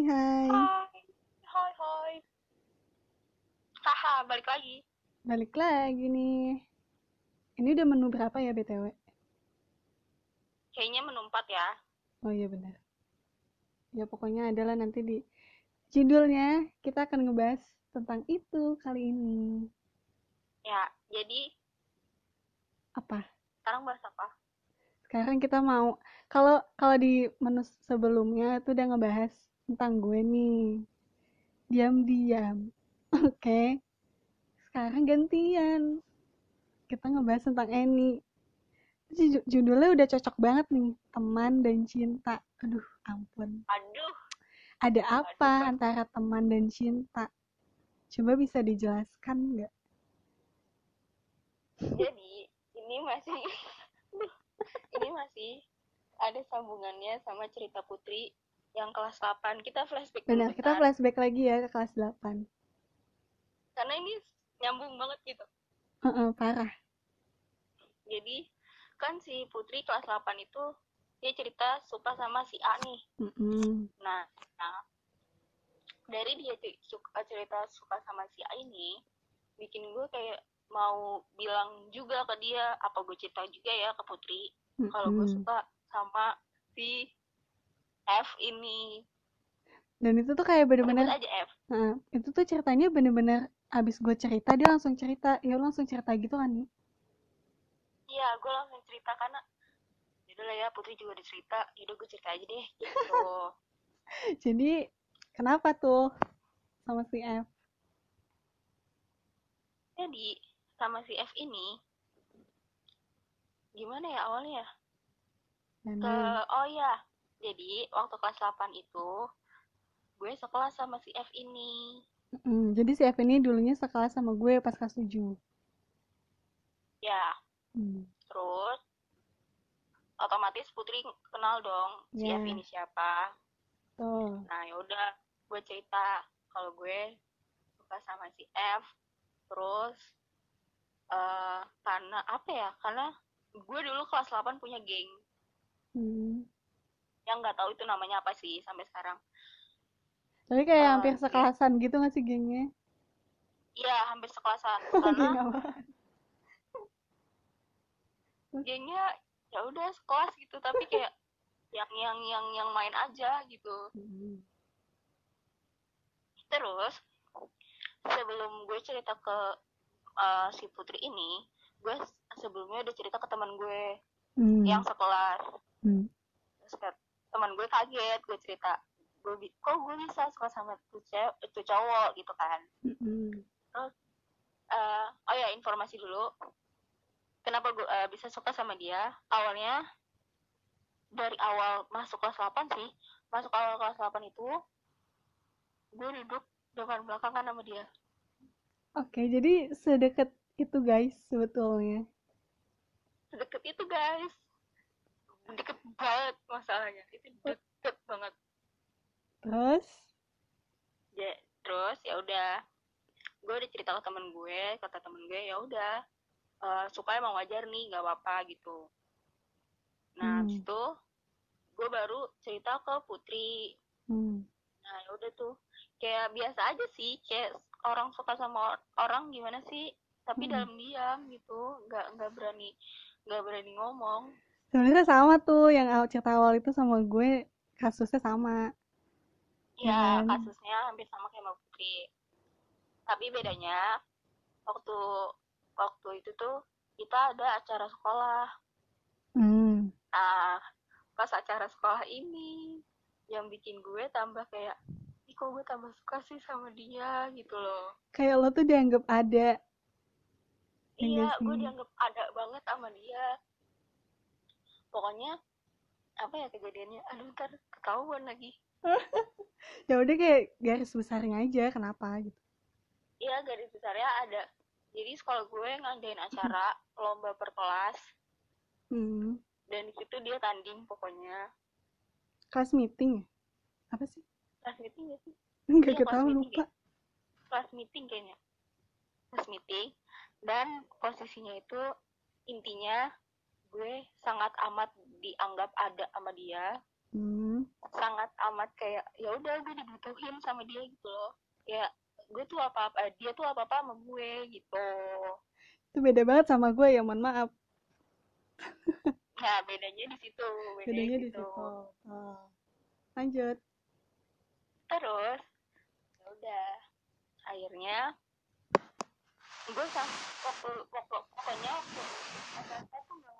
Hai hai. Hai, hai, hai. Haha, balik lagi. Balik lagi nih. Ini udah menu berapa ya BTW? Kayaknya menu empat ya. Oh iya benar. Ya pokoknya adalah nanti di judulnya kita akan ngebahas tentang itu kali ini. Ya, jadi Apa? sekarang bahas apa? Sekarang kita mau kalau kalau di menu sebelumnya itu udah ngebahas tentang gue nih. Diam-diam. Oke. Sekarang gantian. Kita ngebahas tentang Eni. Ju- Judulnya udah cocok banget nih, teman dan cinta. Aduh, ampun. Aduh, Ada apa Aduh. antara teman dan cinta? Coba bisa dijelaskan nggak? jadi ini masih ini masih ada sambungannya sama cerita Putri yang kelas 8. Kita flashback Benar, kita flashback lagi ya ke kelas 8. Karena ini nyambung banget gitu. Heeh, parah. Jadi kan si Putri kelas 8 itu dia cerita suka sama si A nih. Mm-mm. Nah, nah dari dia suka cerita suka sama si A ini bikin gue kayak mau bilang juga ke dia apa gue cerita juga ya ke Putri kalau gue suka sama si F ini Dan itu tuh kayak bener-bener aja F Nah, itu tuh ceritanya bener-bener abis gue cerita, dia langsung cerita. Ya lu langsung cerita gitu kan nih. iya gue langsung cerita karena yaudah lah ya Putri juga udah cerita yaudah gue cerita aja deh gitu Jadi, kenapa tuh sama si F? jadi sama si F ini gimana ya awalnya ya ke oh ya jadi waktu kelas 8 itu gue sekelas sama si F ini Mm, jadi si F ini dulunya sekelas sama gue pas kelas 7. ya Hmm. terus otomatis Putri kenal dong si Ya. F ini siapa Tuh. nah yaudah gue cerita kalau gue suka sama si F terus eh karena apa ya karena gue dulu kelas 8 punya geng Hmm. Yang nggak tahu itu namanya apa sih sampai sekarang Tapi kayak Eh, hampir geng. sekelasan gitu gak sih gengnya? iya hampir sekelasan karena gengnya ya udah sekelas gitu tapi kayak yang yang yang yang main aja gitu Hmm. terus sebelum gue cerita ke eh, si Putri ini gue sebelumnya udah cerita ke teman gue Hmm. yang sekelas Hmm. terus teman gue kaget gue cerita. Gue kok gue bisa suka sama tuh cewek itu cowok gitu kan. Mm-mm. Eh, oh ya informasi dulu. Kenapa gue eh, bisa suka sama dia? Awalnya dari awal masuk kelas 8 sih masuk awal kelas 8 itu gue duduk depan belakang kan sama dia. Oke, jadi sedekat itu guys sebetulnya. deket itu guys deket banget masalahnya. Itu deket banget. Terus, ya terus ya udah. Gue udah cerita ke temen gue kata temen gue ya udah eh, suka emang wajar nih nggak apa-apa gitu. Nah Hmm. itu gue baru cerita ke Putri. Hmm. nah ya udah tuh. Kayak biasa aja sih kayak orang suka sama or- orang gimana sih tapi Hmm. dalam diam gitu nggak nggak berani nggak berani ngomong Sebenarnya sama tuh yang awal cerita awal itu sama gue kasusnya sama. ya Hmm. kasusnya hampir sama kayak sama Putri tapi bedanya waktu waktu itu tuh kita ada acara sekolah Hmm. nah pas acara sekolah ini yang bikin gue tambah kayak ih kok gue tambah suka sih sama dia gitu loh Kayak lo tuh dianggap ada. Ya iya gue dianggap ada banget sama dia pokoknya apa ya kejadiannya aduh ntar ketahuan lagi Ya udah kayak garis besarnya aja kenapa gitu. iya garis besarnya ada jadi sekolah gue ngadain acara lomba per kelas Hmm. dan di situ dia tanding pokoknya Kelas meeting ya? Apa sih? kelas meeting gak sih Enggak Iya, ketahu kelas meeting lupa. kelas meeting kayaknya kelas meeting dan posisinya itu intinya gue sangat amat dianggap ada sama dia. Hmm. sangat amat kayak ya udah gue dibutuhin sama dia gitu loh. Ya gue tuh apa apa dia tuh apa apa sama gue gitu. Itu beda banget sama gue ya mohon maaf. Nah bedanya di situ bedanya di situ. Oh. lanjut. Terus ya udah. Akhirnya gue sang waktu waktu pokoknya waktu SMP tuh sama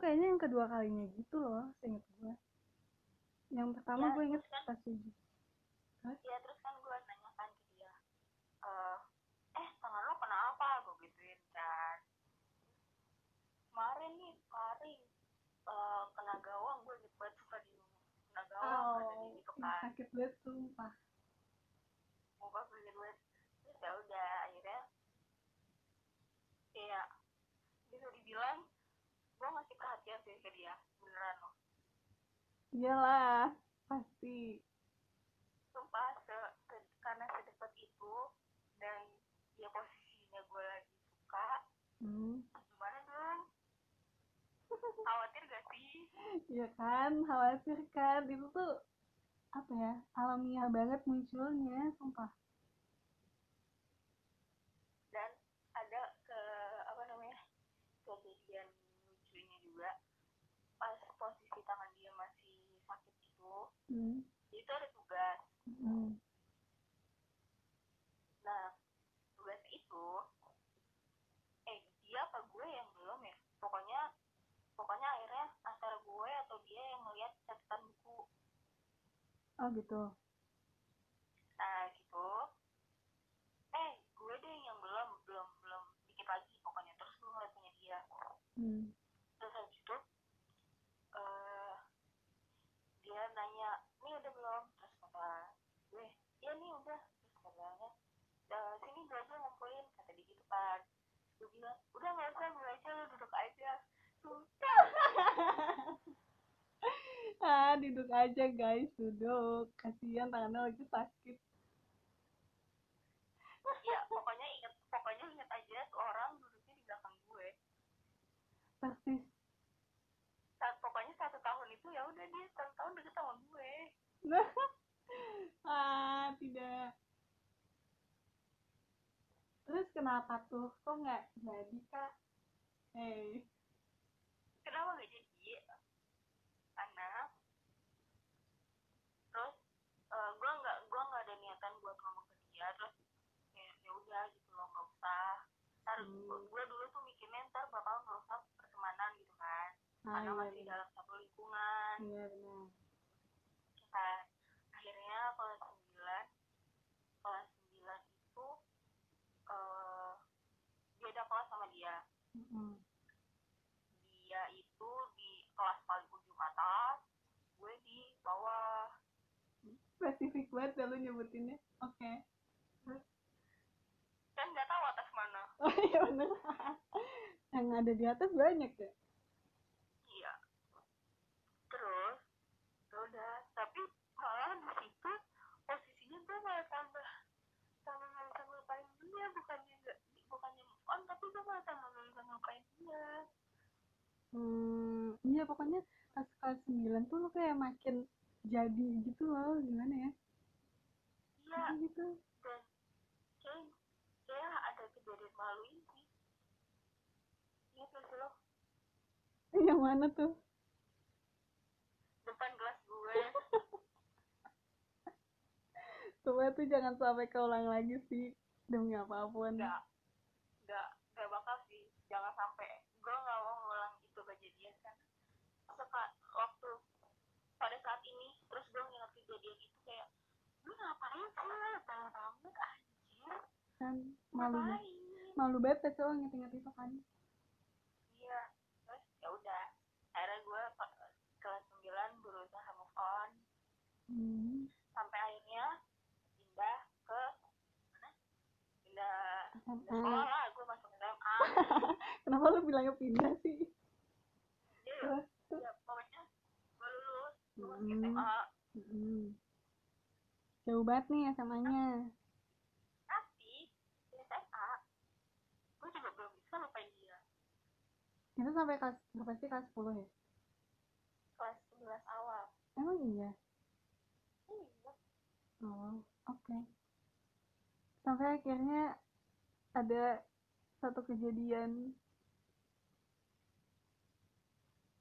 kayaknya yang kedua kalinya gitu loh seinget gue yang pertama Ya, gue inget kan- 7 Iya terus kan gue nanya kan ke dia eh eh tangan lo kenapa gue gituin kan. Kemarin nih sparring eh, kena gawang. Gue gitu banget suka di kena gawang kata dia gitu kan. Oh, sakit banget sumpah. Muka gue gitu banget. Terus ya udah akhirnya kayak bisa dibilang gue ngasih perhatian sih ke dia beneran loh iyalah pasti. Sumpah se, se- karena sedekat itu dan dia posisinya gue lagi suka hmm. gimana dong? Khawatir gak sih? Iya kan, khawatir kan. Itu tuh apa ya alamiah banget munculnya, sumpah. dan ada ke apa namanya kejadian lucunya juga pas posisi tangan dia masih sakit itu Hmm. itu ada tugas Hmm. nah tugas itu eh dia apa gue yang belum ya pokoknya pokoknya akhirnya antara gue atau dia yang ngeliat catatan buku Oh gitu. nah gitu eh gue deh yang belum belum belum dikit lagi pokoknya terus gue ngeliat punya dia Hmm. terus habis itu eh dia nanya ini udah belum terus kata gue iya nih udah terus katanya "Eh, sini gue aja ngumpulin kata dia gitu kan udah nggak usah gue aja lu duduk aja ah, duduk aja guys, duduk. Kasihan tangannya lagi sakit. ya pokoknya inget pokoknya inget aja tuh orang duduknya di belakang gue Persis. saat pokoknya satu tahun itu ya udah dia satu tahun deket sama gue ah, tidak. Terus kenapa tuh? Kok nggak jadi kak? Hey. kenapa gak jadi karena terus eh, gue nggak gue nggak ada niatan buat ngomong ke dia terus ya ya udah gitu loh nggak usah ntar Hmm. gue dulu tuh mikirnya ntar bakal ngerusak pertemanan gitu kan Ah, karena iya, masih iya. dalam satu lingkungan Iya benar. kan akhirnya kelas 9 kelas 9 itu eh dia ada kelas sama dia Mm-mm. dia itu di kelas paling ujung atas gue di bawah Spesifik banget ya lu nyebutinnya. Oke. kan nggak tahu atas mana Oh iya bener. Yang ada di atas banyak ya. iya terus ya udah tapi malah di situ posisinya gue malah tambah tambah nggak ngelupain dia bukannya nggak bukannya move on tapi gue malah tambah nggak ngelupain dia Hmm, iya pokoknya pas kelas 9 tuh lu kayak makin jadi gitu loh, gimana ya? Iya Kayak gitu. dan kayak kayak ada kejadian malu ini iya terus lo Yang mana tuh? depan kelas gue Coba tuh jangan sampai keulang lagi sih. Demi apa pun. nggak nggak nggak bakal sih jangan sampai gue nggak mau ngulang itu kejadian kan Seka, waktu pada saat ini terus gue nginget kejadian itu kayak lu ngapain sih lebay banget anjir Kan malu Malu banget lo nginget-nginget itu kan. iya terus ya udah akhirnya gue kelas 9 berusaha move on hmm. sampai akhirnya pindah ke mana pindah sekolah lah gue masuk SMA kenapa lu bilangnya pindah sih Jadi, Terus? ya pokoknya gue lulus gue masuk Hmm. SMA Hmm. Jauh banget nih SMA-nya tapi di SMA gue juga belum bisa lupain dia. Itu sampai kelas berapa sih kelas 10 ya? Kelas 11 awal. Emang iya? Iya. Oh oke. Sampai akhirnya ada satu kejadian.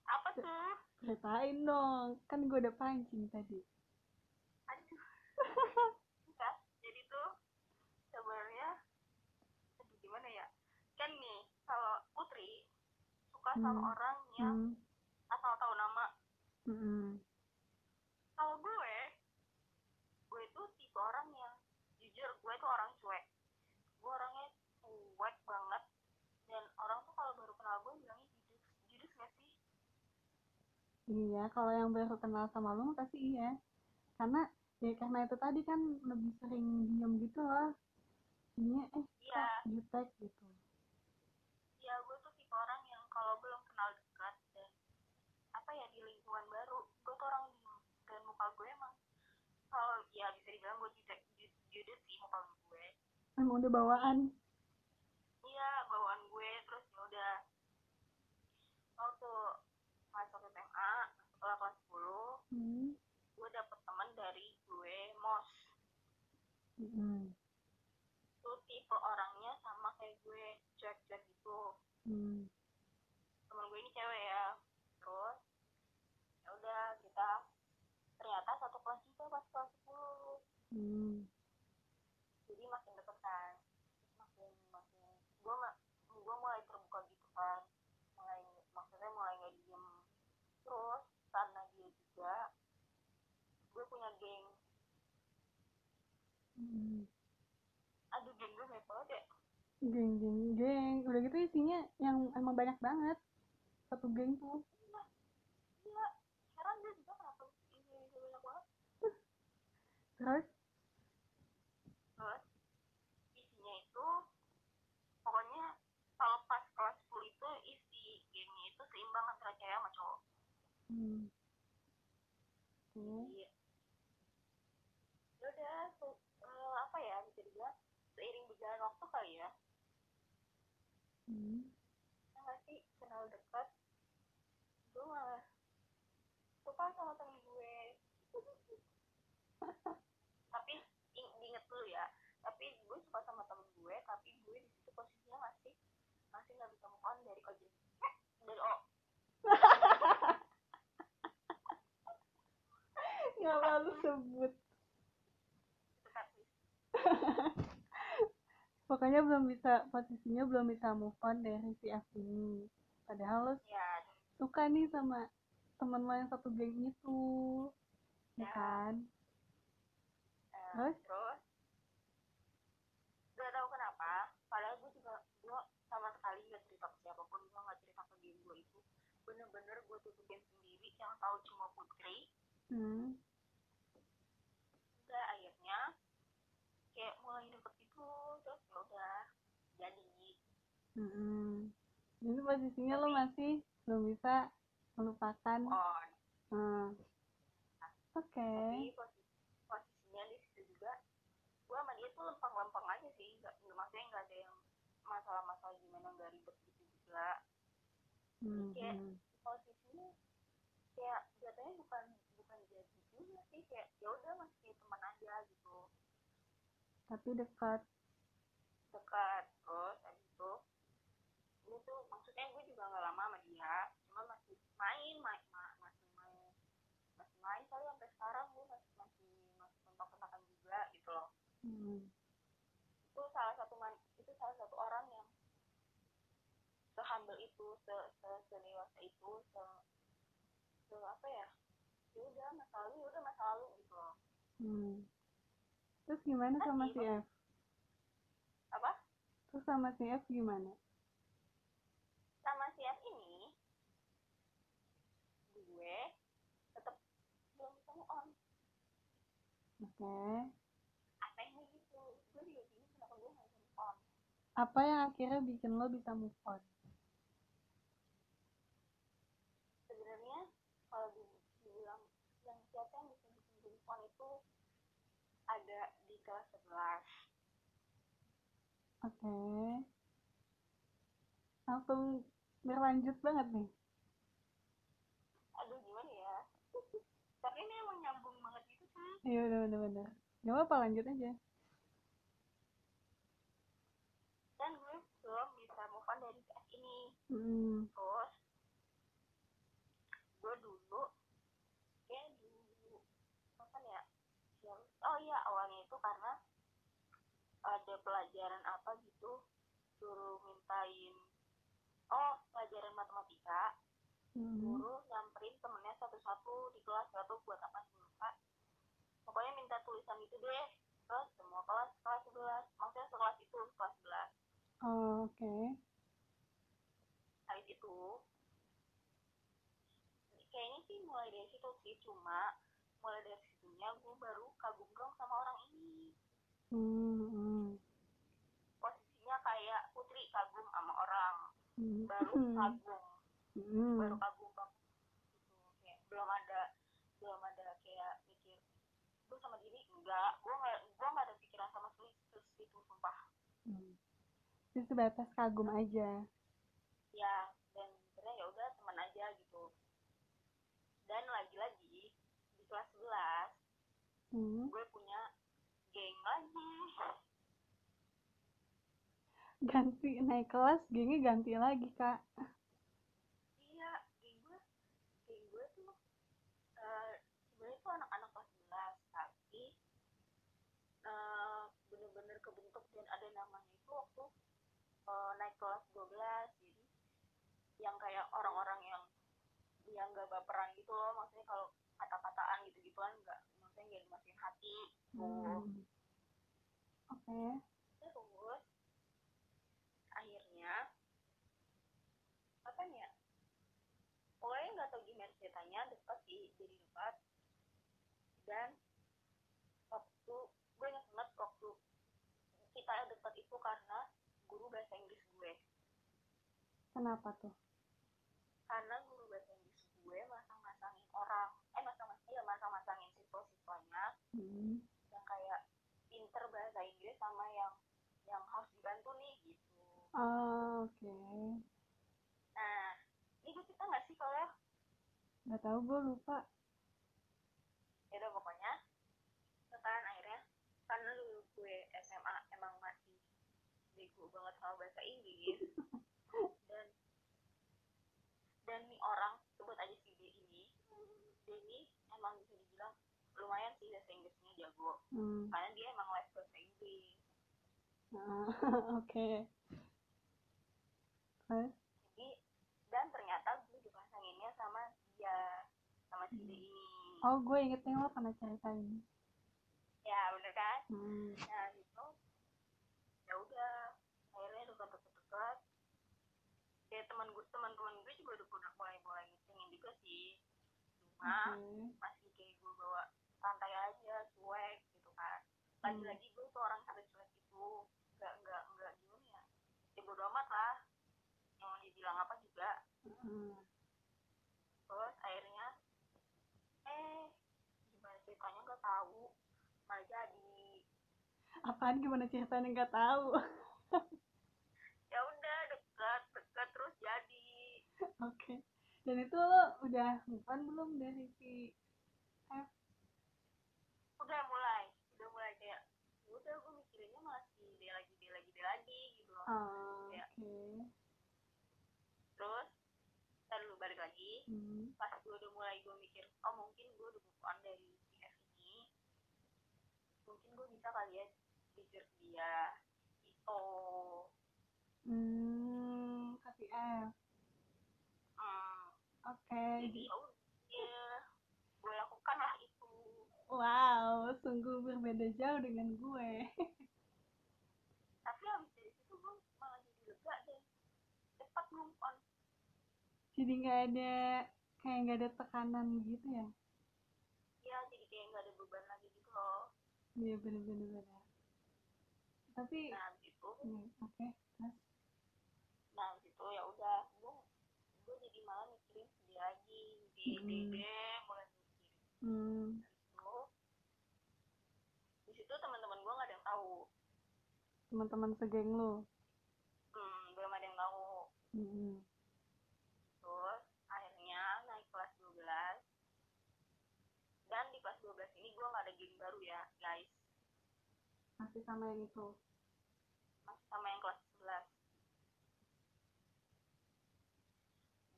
Apa tuh? Ceritain dong. Kan gue udah pancing tadi aduh enggak jadi tuh sebenarnya aduh gimana ya kan nih kalau Putri suka sama Hmm. orang yang hmm. asal tahu nama Hmm. kalau gue gue itu tipe orang yang jujur gue tuh orang cuek gue orangnya cuek banget dan orang tuh kalau baru kenal gue bilangnya judus judus gak sih Iya, kalau yang baru kenal sama mah pasti iya. Karena ya karena itu tadi kan lebih sering diem gitu loh. Iya, eh iya kok jutek gitu. iya gue tuh tipe orang yang kalau belum kenal dekat dan apa ya di lingkungan baru gue tuh orang diem dan muka gue emang kalau ya bisa dibilang gue judes judes sih muka gue Emang udah bawaan. iya bawaan gue terus ya udah waktu masuk SMA setelah kelas 10 Hmm. gue dapet teman dari gue mos Hmm. tuh tipe orangnya sama kayak gue cuek-cuek gitu Hmm. temen gue ini cewek ya kita ternyata satu kelas juga pas kelas 10 Hmm. jadi makin deket kan makin makin gue gue mulai terbuka gitu kan mulai maksudnya mulai nggak diem terus karena dia juga gue punya geng Hmm. aduh geng gue banget ya Geng, geng, geng. Udah gitu isinya yang emang banyak banget. Satu geng tuh. iya iya sekarang gue juga kenapa ini ini banyak banget Terus, terus isinya itu pokoknya kalau pas kelas 10 itu isi gengnya itu seimbang antara cewek sama cowok hmm. Iya. Ya udah, eh, apa ya bisa dibilang seiring berjalan waktu kali ya. Hmm. Nggak sih kenal dekat, gue malah suka sama temen gue. tapi ing- diinget dulu ya, tapi gue suka sama temen gue, tapi gue di situ posisinya masih masih nggak bisa move on dari ojek dari oh Nggak lalu sebut. itu kan please. Pokoknya belum bisa, posisinya belum bisa move on dari si F ini. Padahal lo ya suka nih sama temen lo yang satu geng itu. Ya Ya. kan? Eh, Terus? terus gak tahu kenapa padahal gue juga gue sama sekali gak cerita ke siapa pun gue gak cerita ke geng gue itu bener-bener gue tutupin sendiri yang tahu cuma putri Hmm. udah akhirnya kayak mulai deket ya udah jadi Mm-mm. Jadi posisinya lo masih belum bisa melupakan. on Hmm. Oke. tapi posi- posisinya di situ juga gue sama dia tuh lempeng-lempeng aja sih nggak maksudnya nggak ada yang masalah-masalah gimana nggak ribet gitu juga Hmm, kayak hmm. posisinya kayak jatuhnya bukan bukan jadi juga sih kayak ya udah masih teman aja gitu Tapi dekat. Dekat terus habis itu ini tuh maksudnya gue juga nggak lama sama dia cuma masih main main ma- masih main masih main kali sampai sekarang gue masih masih masih kontak-kontakan juga gitu loh Hmm. itu salah satu man itu salah satu orang yang sehumble itu se se sedewasa itu se se apa ya ya udah masa lalu ya udah masa lalu gitu loh Hmm. Terus gimana sama si F? Terus sama si F gimana? sama si F ini gue tetap belum move on oke. Anehnya gitu gue juga bingung kenapa gue nggak move on apa yang akhirnya bikin lo bisa move on? Sebenarnya kalau di- dibilang yang siapa yang bisa bikin move on itu ada di kelas 11 oke. Langsung berlanjut banget nih. Aduh gimana ya? Tapi ini emang nyambung banget gitu sih iya udah bener bener. Gak apa lanjut aja. Dan gue belum bisa move on dari PS ini. Hmm. terus gue dulu kayak dulu kapan ya? Yang oh iya awalnya itu karena ada pelajaran apa gitu suruh mintain oh pelajaran matematika Hmm. guru nyamperin temennya satu-satu di kelas gak tau buat apa sih lupa. Pokoknya minta tulisan itu deh ke semua kelas kelas 11 maksudnya sekelas itu kelas 11 Oh, oke. Habis itu kayaknya sih mulai dari situ sih cuma mulai dari situnya gue baru kagum dong sama orang hmm. hmm. posisinya kayak putri kagum sama orang Hmm. baru kagum Hmm. baru kagum banget gitu kayak belum ada belum ada kayak mikir gue sama diri enggak gue nggak gue nggak ada pikiran sama sekali terus itu sumpah Hmm. Itu sebatas kagum aja ya dan sebenarnya ya udah teman aja gitu dan lagi-lagi di kelas 11 hmm. gue punya geng lagi. Ganti naik kelas gengnya ganti lagi kak. Iya geng gue geng gue tuh eh sebenarnya tuh anak-anak kelas 11 tapi eh bener-bener kebentuk dan ada namanya itu waktu eh, naik kelas 12 jadi yang kayak orang-orang yang yang gak baperan gitu loh maksudnya kalau kata-kataan gitu-gituan nggak nggak dimasukin hati tuh Hmm. oke. Terus akhirnya apa ya? Pokoknya nggak tahu gimana ceritanya dekat sih jadi dekat. Dan waktu gue ingat banget waktu kita dekat itu karena guru bahasa Inggris gue. Kenapa tuh? Karena guru bahasa Inggris gue masang-masangin orang eh masang-masang ya siswa-siswanya hmm. yang kayak pinter bahasa Inggris sama yang yang harus dibantu nih gitu. Oh, oke. Nah, ini gue cerita nggak sih kalau nggak tahu gue lupa. Ya udah pokoknya. Sekarang akhirnya. Karena dulu gue SMA emang masih bego banget sama bahasa Inggris. Dan dan nih orang sebut aja si D ini dia ini bisa dibilang lumayan sih bahasa Inggrisnya jago. Hmm. karena dia emang les bahasa Inggris Ah, oke. Terus? Jadi dan ternyata gue dipasanginnya sama dia sama si D ini oh gue inget nih lo pernah ceritain ya bener kan? Hmm. nah gitu. Ya udah akhirnya dekat-dekat kayak teman gue teman-teman gue juga udah pernah mulai mulai ngitungin juga sih. Cuma oke. masih kayak gue bawa santai aja cuek gitu kan. Lagi-lagi gue tuh orang yang cuek itu nggak nggak nggak gimana ya. Ya bodo amat lah. Mau dibilang apa juga. Hmm. terus akhirnya eh gimana ceritanya nggak tahu. Malah jadi. Apaan gimana ceritanya nggak tahu? Ya udah dekat dekat terus jadi. Oke. Dan itu lo udah move on belum dari si udah mulai udah mulai kayak ya udah gue mikirinnya masih dia lagi dia lagi dia lagi gitu loh. Oh, Ya. oke. Terus ntar lu balik lagi. Hmm. pas gue udah mulai gue mikir oh mungkin gue udah move on dari si F ini. Mungkin gue bisa kali ya jujur ke dia gitu. Hmm kasih F. Hmm, oke jadi ya udah ya, gue lakukan lah itu wow sungguh berbeda jauh dengan gue. Tapi habis dari situ gue malah jadi lega deh. Cepat move on. Jadi nggak ada kayak nggak ada tekanan gitu ya? Ya jadi kayak nggak ada beban lagi gitu loh. Iya bener bener bener. Tapi nah habis itu hmm, oke terus? Nah itu ya udah gue gue jadi malah mikirin dia lagi di Hmm. mulai mikirin hmm, itu di situ teman-teman gue nggak ada yang tahu teman-teman segeng lu? Hmm, belum ada yang tahu. Hmm. terus akhirnya naik kelas 12 dan di kelas 12 ini gue nggak ada geng baru ya guys. Masih sama yang itu? Masih sama yang kelas 11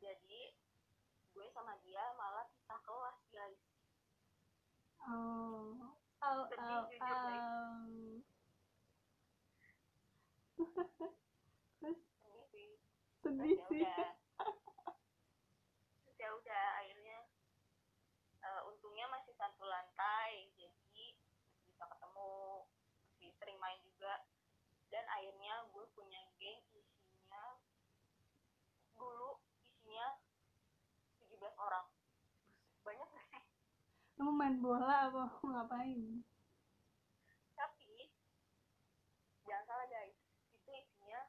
jadi gue sama dia malah pisah kelas guys. Oh oh Sedih oh jujur, guys. Terus? Sedih sih sedih Terus sih ya udah. Terus ya udah akhirnya eh, untungnya masih satu lantai jadi bisa ketemu masih sering main juga. Dan akhirnya gue punya geng isinya dulu isinya 17 orang. Banyak gak sih? Lu main bola apa ngapain tapi jangan salah guys itu isinya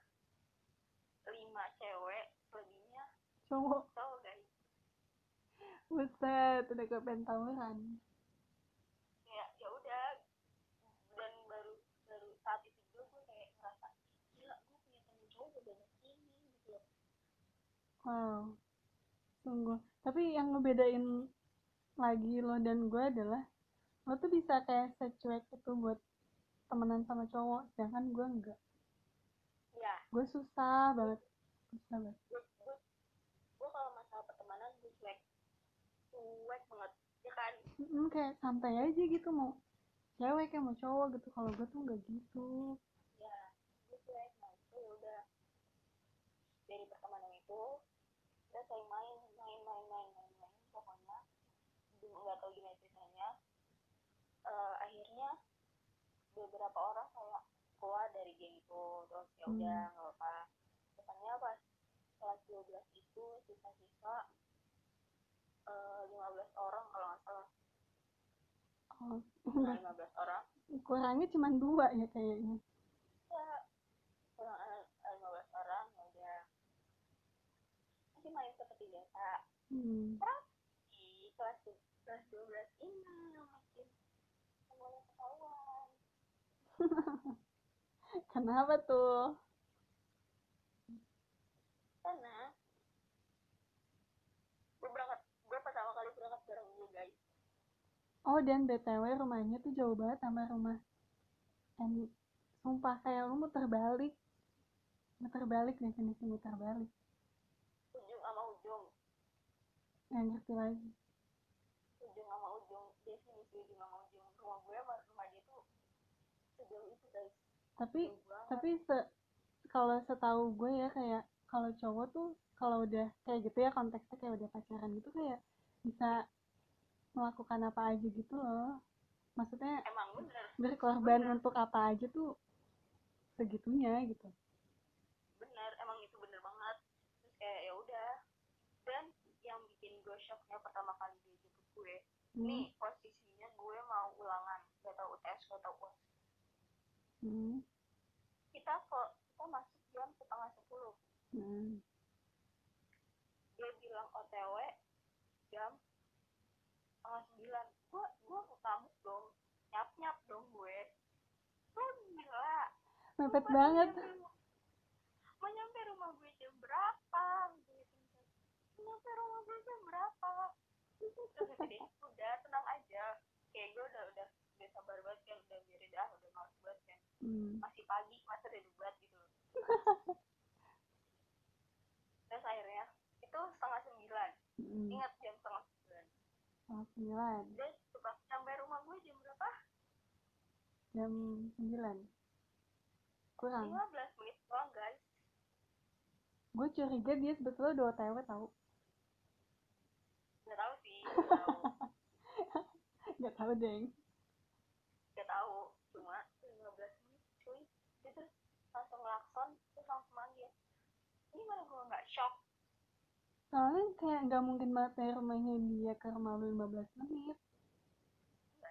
5 cewek selebihnya cowok. Cowok guys? Buset udah ke pentauran ya ya udah. Dan baru baru saat itu juga gue kayak ngerasa gila gue punya temen cowok banyak ini gitu loh. Wow. Sungguh tapi yang ngebedain lagi lo dan gue adalah lo tuh bisa kayak secuek itu buat temenan sama cowok sedangkan gue enggak. Ya. Gue susah banget banget gue kalau masalah pertemanan gue cuek. Cuek banget ya kan? Hmm, kayak santai aja gitu mau cewek kayak mau cowok gitu. Kalau gue tuh nggak gitu. Ya gue cuek nah itu udah. Dari pertemanan itu udah saya main main main main main main pokoknya. Nggak tahu gimana ceritanya. Eh, akhirnya beberapa orang kayak keluar dari geng itu terus ya Hmm. udah nggak apa katanya pas kelas 12 itu sisa-sisa eh, 15 orang kalau nggak salah. Oh, nah, 15 orang. Kurangnya cuma dua ya kayaknya. Ya kurang eh, 15 orang ya udah. Masih main seperti biasa hmm. di kelas kelas 12 ini makin semuanya ketahuan. Kenapa tuh karena gue berangkat gue pertama kali berangkat bareng gue guys oh dan btw rumahnya tuh jauh banget sama rumah and sumpah kayak lu muter balik. Muter balik definisi muter balik. Ujung sama ujung. Nggak ngerti lagi. Ujung sama ujung. Definisi ujung sama ujung. Rumah gue sama rumah dia tuh sejauh itu guys. Tapi tapi se kalau setahu gue ya kayak kalau cowok tuh kalau udah kayak gitu ya konteksnya kayak udah pacaran gitu kayak bisa melakukan apa aja gitu loh maksudnya emang bener berkorban Bener. untuk apa aja tuh segitunya gitu bener emang itu bener banget terus kayak ya udah dan yang bikin gue shocknya pertama kali dia jemput gue hmm. nih posisinya gue mau ulangan gak tau UTS gak tau UAS Hmm. kita kok kita masuk jam setengah sepuluh Hmm. dia bilang OTW jam setengah sembilan. Gue gue ngamuk dong. Nyap nyap dong gue. Lu gila. Mepet Lu banget. mau nyampe rumah gue jam berapa? Gitu mau nyampe rumah gue jam berapa? Terus gede. Udah tenang aja. Kayak gue udah udah udah sabar banget kan. Udah biarin dah udah males banget kan. Hmm. masih pagi masa udah debat gitu. Terus akhirnya itu setengah sembilan. Hmm. ingat jam setengah Setengah sembilan. Dia coba. Sampai rumah gue jam berapa? Jam sembilan. Kurang lima belas menit doang guys. Gue curiga dia sebetulnya udah otw tau. Nggak tahu sih nggak tahu. Deng. Nggak tahu. Cuma lima belas menit cuy. Dia terus langsung ngelakson terus langsung manggil. Ini mana gue nggak shock soalnya kayak nggak mungkin banget dari rumahnya dia ke rumah lu 15 menit.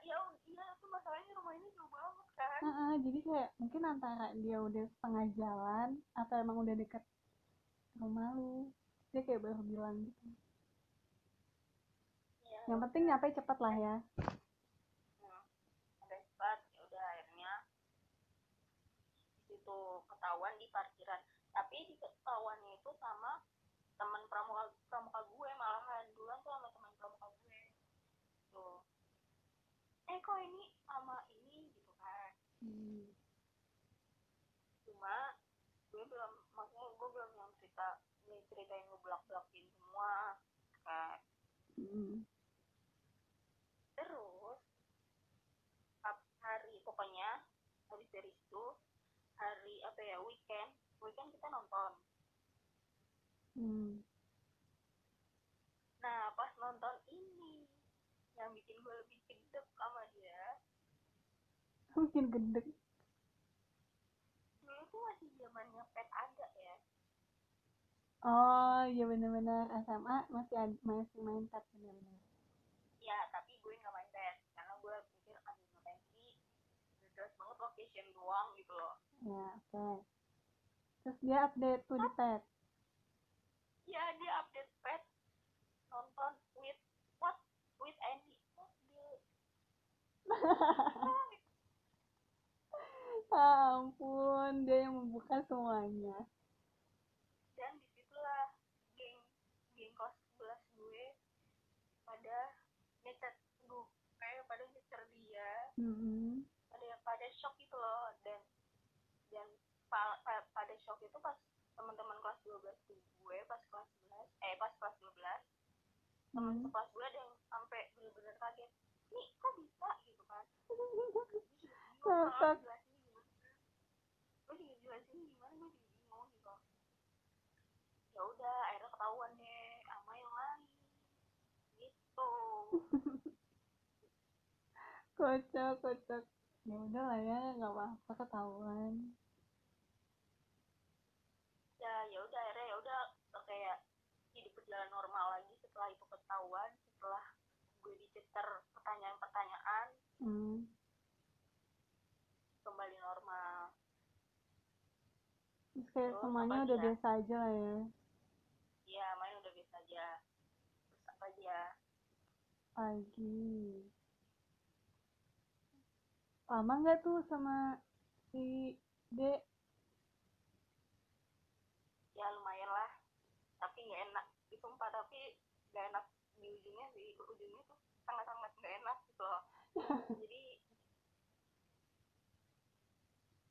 Ya iya aku masalahnya rumah ini jauh banget kan? Heeh, jadi kayak mungkin antara dia udah setengah jalan atau emang udah deket rumah lu. Dia kayak baru bilang gitu. Ya, yang penting nyampe cepet lah ya. Cepat ya ketahuan di parkiran. Tapi di ketahuannya itu sama teman pramuka pramuka gue malahan duluan tuh sama teman pramuka gue tuh eh kok ini sama ini gitu kan hmm. cuma gue belum maksudnya gue belum yang cerita ini cerita yang ngebelak belakin semua kan Hmm. terus hari pokoknya habis dari situ hari apa ya weekend weekend kita nonton Hmm. nah pas nonton ini yang bikin gue lebih gedek sama dia. Mungkin gede dulu tuh masih zamannya pet ada ya. Oh iya bener-bener. SMA masih masih main pet bener-bener. Ya tapi gue nggak main pet. Karena gue pikir aduh Udah jelas banget location doang gitu loh. Ya oke. Terus dia update tuh di pet ya dia update pet. Nonton with what? With Andy. What Ah, ampun dia yang membuka semuanya. Dan di situlah geng geng kelas 11 gue pada nyecer gue pada nyecer dia. Mm-mm. pada pada shock gitu loh. Dan dan pa- pa- pada shock itu pas teman-teman kelas 12 tuh gue pas kelas 11 eh pas kelas 12 teman Hmm. sekelas gue ada yang sampai bener-bener kaget nih kok bisa? gitu kan. Ngakak. gue juga jelasin gimana gue juga bingung gitu. Ya udah akhirnya ketahuan deh sama yang lain. Gitu. Kocak kocak. Ya udah lah ya nggak apa-apa ketahuan ya ya udah akhirnya ya udah kayak hidup berjalan normal lagi setelah itu ketahuan setelah gue dicecer pertanyaan-pertanyaan hmm. kembali normal. Terus kayak Terus semuanya udah aja? biasa aja lah ya? Ya main udah biasa aja. Terus apa aja? Pagi. Lama nggak tuh sama si D ya lumayan lah. Tapi nggak enak. Itu sumpah tapi nggak enak di ujungnya sih. Ujungnya tuh sangat-sangat nggak enak gitu loh. Jadi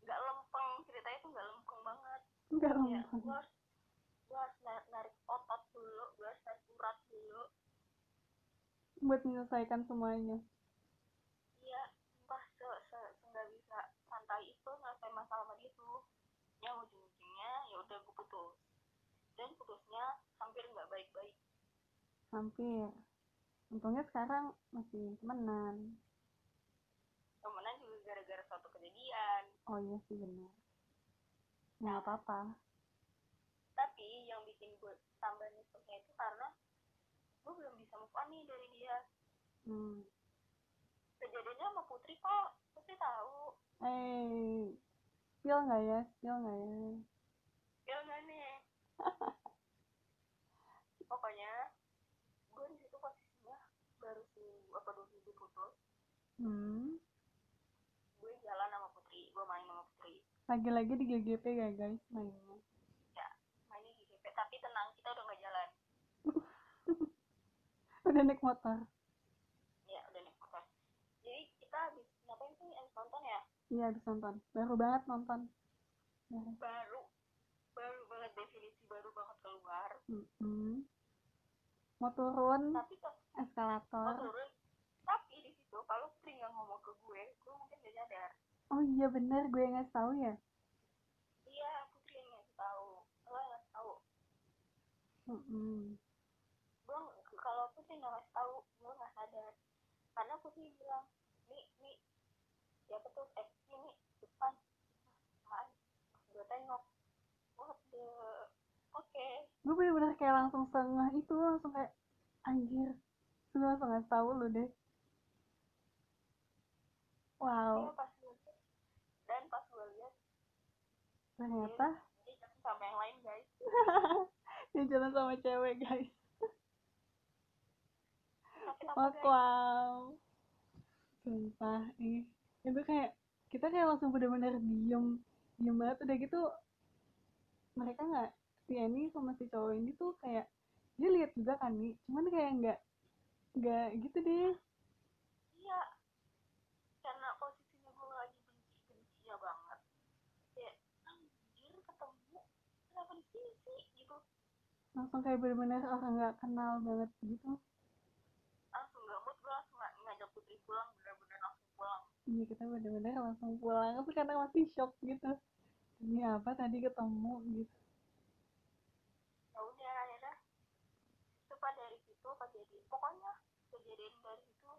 nggak lempeng. Ceritanya tuh nggak lempeng banget. Nggak ya lama gue harus gue harus narik, narik otot dulu. Gue harus narik urat dulu. Buat menyelesaikan semuanya. Iya. Sumpah se se nggak bisa santai itu nyelesain masalah dia tuh yang ujung-ujungnya ya udah gue putus dan putusnya hampir nggak baik-baik. Hampir. Untungnya sekarang masih temenan. Temenan juga gara-gara suatu kejadian. Oh iya sih benar. Nggak apa-apa. tapi yang bikin gue tambah nyeseknya itu karena gue belum bisa move on nih dari dia. Hmm. kejadiannya sama Putri kok Putri tahu. Eh spill nggak ya? Spill nggak ya ya nggak nih? Pokoknya gue di situ posisinya baru seminggu apa dua minggu putus. Hmm. gue jalan sama Putri gue main sama Putri. Lagi-lagi di GGP ya guys mainnya? Ya mainnya di GP tapi tenang kita udah nggak jalan. Udah naik motor? Ya udah naik motor. Jadi kita habis ngapain sih habis nonton ya? Iya habis nonton. Baru banget nonton. Baru. Definisi baru banget keluar. Mm-mm. mau turun tapi kok mau eskalator turun. Tapi di situ kalau Putri nggak ngomong ke gue gue mungkin gak nyadar. Oh iya bener. Gue nggak tahu ya? Iya Putri yang ngasih tahu. Lo ngasih tahu. Mm-mm. gue nggak- kalau Putri nggak ngasih tahu gue nggak sadar. Karena Putri bilang nih nih siapa tuh? Eh ini depan apaan gue tengok what the oke gue bener-bener kayak langsung setengah itu langsung kayak anjir gue langsung nggak tahu lu deh. Wow. Iya, pas gue liat. dan pas gue lihat ternyata dia jalan sama yang lain guys. Dia jalan sama cewek guys. Apa wow. Sumpah ih. Itu kayak kita kayak langsung bener-bener diem diem banget. Udah gitu mereka nggak si Annie sama si cowok ini tuh kayak dia lihat juga kan nih cuman kayak nggak nggak gitu deh. Iya. Karena posisinya gue lagi benci bencinya banget. Kayak anjir ketemu kenapa di sini sih? Gitu. Langsung kayak bener-bener orang nggak kenal banget gitu. Langsung gak mood gue langsung nga- ngajak putri pulang bener-bener langsung pulang. Iya kita bener-bener langsung pulang. Tapi karena masih shock gitu. Ini apa tadi ketemu gitu ya udah akhirnya dari situ kejadian pokoknya kejadian dari situ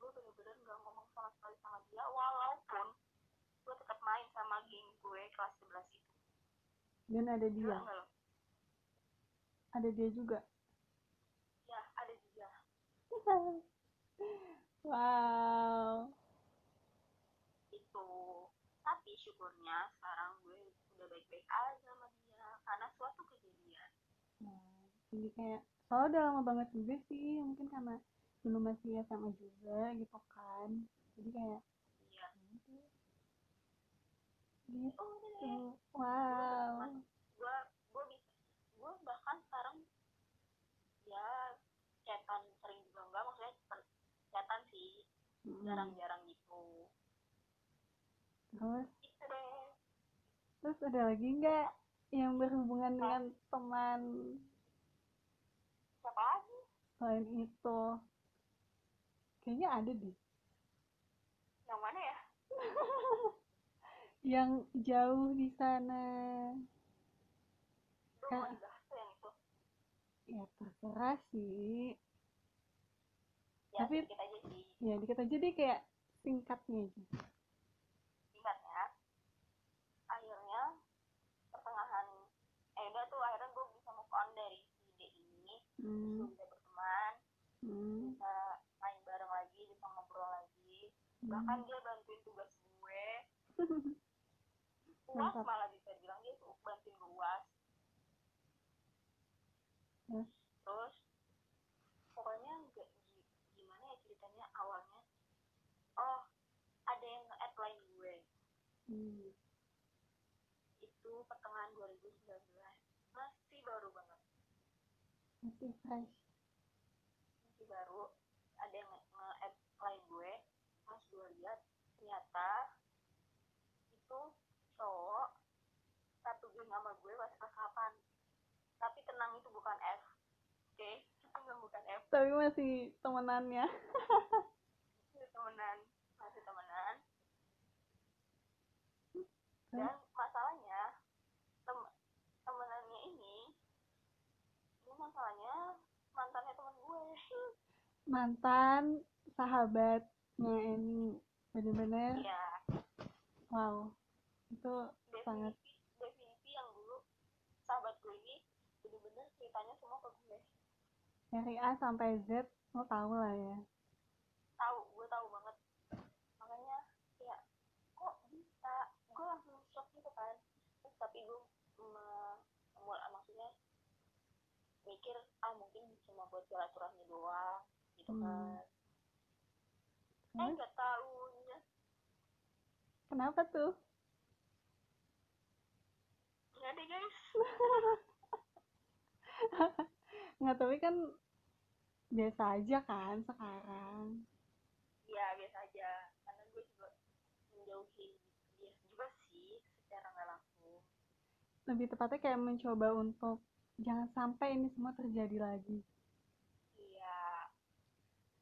gue bener-bener gak ngomong sama sekali sama dia walaupun gue tetap main sama geng gue kelas 11 itu. Dan ada dia? Enggak ada dia juga? Ya ada dia. Wow. Itu. Tapi syukurnya sekarang gue udah baik-baik aja sama dia karena suatu kejadian. Nah, jadi kayak soalnya udah lama banget juga sih mungkin karena dulu masih SMA juga gitu kan. Jadi kayak iya. gitu gitu. Oh wow. Gue gue bisa gue bahkan sekarang ya chatan sering juga enggak maksudnya chatan sih jarang-jarang gitu. Terus? Itu deh. Terus ada lagi nggak yang berhubungan dengan teman siapa lagi? Selain itu kayaknya ada deh. Yang mana ya? Yang jauh di sana. Lu mau yang itu. Ya terserah sih. Ya Tapi- sedikit aja sih. ya dikit aja deh kayak singkatnya. aja singkatnya akhirnya pertengahan eh udah tuh akhirnya gue bisa move on dari si D ini gue hmm. bisa berteman Hmm. bisa main bareng lagi bisa ngobrol lagi. Bahkan dia bantuin tugas gue. Uas malah bisa bilang dia tuh bantuin gue uas Terus? terus pokoknya gi- gimana ya ceritanya awalnya? Oh ada yang nge-add line gue. Hmm. itu pertengahan 2019 masih baru banget masih fresh. Masih baru. Ada yang nge- nge-add line gue. Pas gue lihat ternyata itu cowok satu geng sama gue pas kelas 8 tapi tenang itu bukan F. Oke? Itu nggak bukan F. Tapi masih temenannya. Itu temenan. Masih temenan. Dan masalahnya tem temenannya ini ini masalahnya mantannya temen gue. Mantan sahabatnya ini bener-bener iya. Wow itu sangat definisi definisi yang dulu sahabat gue ini bener-bener ceritanya semua ke gue. Dari A sampai Z lo tau lah ya. Tahu gue tahu banget makanya kayak kok bisa gue langsung shock gitu kan terus tapi gue me- mul- maksudnya mikir ah mungkin cuma buat silaturahmi doang gitu Hmm. kan. Eh nggak tahunya kenapa tuh? Nggak deh guys. Nggak tapi kan biasa aja kan sekarang. Ya biasa aja. Karena gue juga menjauhi dia juga sih secara nggak langsung. Lebih tepatnya kayak mencoba untuk jangan sampai ini semua terjadi lagi iya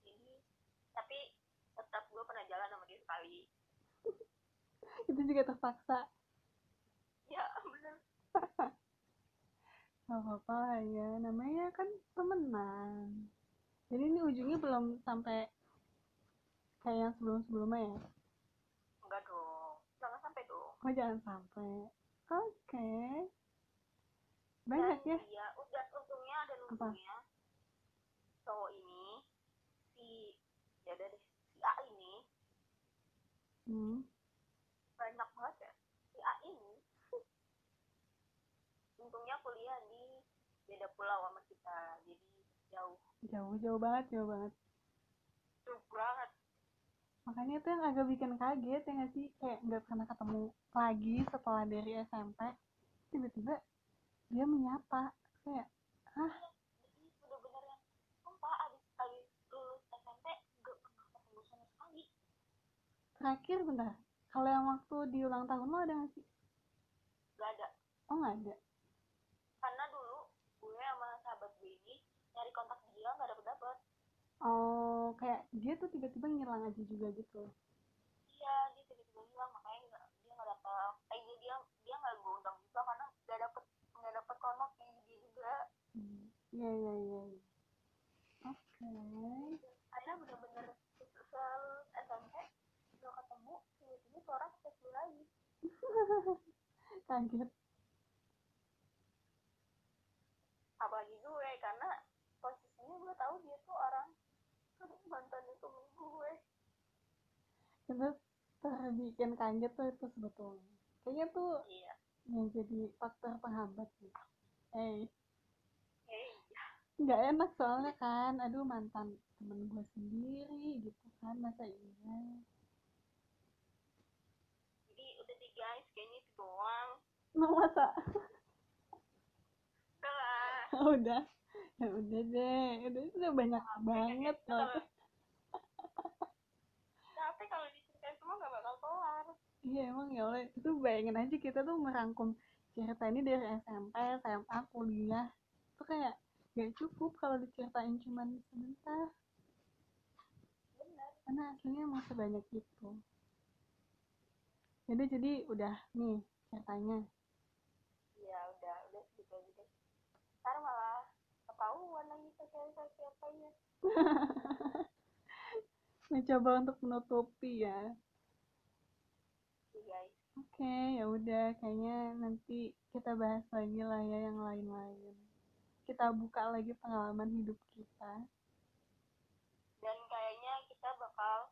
jadi tapi tetap gue pernah jalan sama dia sekali itu juga terpaksa ya bener Gak apa-apa ya, namanya kan temenan. Jadi ini ujungnya belum sampai kayak yang sebelum-sebelumnya ya? enggak dong jangan sampai dong Oh jangan sampai. Oke. Banyak Dan ya? dia udah untungnya dan untungnya cowok ini si ya deh si A ini hmm. banyak banget ya. Si A ini untungnya kuliah di beda pulau sama kita jadi jauh. Jauh jauh banget jauh banget. Jauh banget. Makanya itu yang agak bikin kaget ya nggak sih? Kayak nggak pernah ketemu lagi setelah dari SMP tiba-tiba dia menyapa kayak jadi bener-bener terakhir bentar kalau yang waktu di ulang tahun lo ada nggak sih? Gak ada oh nggak ada. Karena dulu gue sama sahabat gue ini nyari kontak dia nggak dapet dapet oh kayak dia tuh tiba-tiba ngilang aja juga gitu. Iya dia tiba-tiba hilang makanya dia nggak dapet eh dia dia nggak gue undang juga karena nggak dapet nggak dapet kontak kayak dia juga Hmm. Iya iya iya oke. Karena bener-bener sel SMP nggak ketemu tiba-tiba tuh orang chat gue lagi kaget. Apalagi gue karena posisinya gue tahu dia tuh orang mantan temen gue. Itu terbikin kaget tuh itu sebetulnya. Kayaknya tuh iya. yang jadi faktor penghambat sih eh eh iya nggak enak soalnya kan. Aduh mantan temen gue sendiri gitu kan masa iya. Jadi udah deh guys kayaknya itu doang. Mau masa? Udah lah. Udah. Ya udah deh. Udah udah banyak banget loh tapi kalau diceritain semua gak bakal kelar. Iya emang ya Allah. Itu bayangin aja kita tuh merangkum cerita ini dari SMP SMA kuliah. Itu kayak gak cukup kalau diceritain cuman sebentar. Karena aslinya emang sebanyak itu. Jadi jadi udah nih ceritanya. Iya udah udah segitu aja deh. Ntar malah ketahuan lagi sosialisasi apanya mencoba untuk menutupi ya. Sih guys oke ya udah kayaknya nanti kita bahas lagi lah ya yang lain-lain kita buka lagi pengalaman hidup kita. Dan kayaknya kita bakal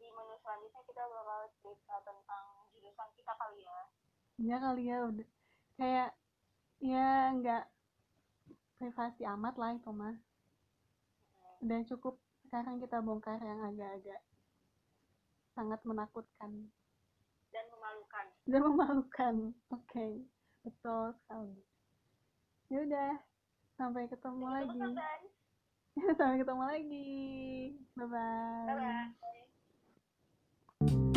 di menu selanjutnya kita bakal cerita tentang jurusan kita kali ya. Ya kali ya udah. Kayak ya nggak privasi amat lah itu mah. Hmm, udah cukup sekarang kita bongkar yang agak-agak sangat menakutkan. Dan memalukan. Dan memalukan oke. Betul sekali. Ya udah Sampai ketemu sampai lagi. Sampai ketemu lagi. Bye-bye. Bye-bye.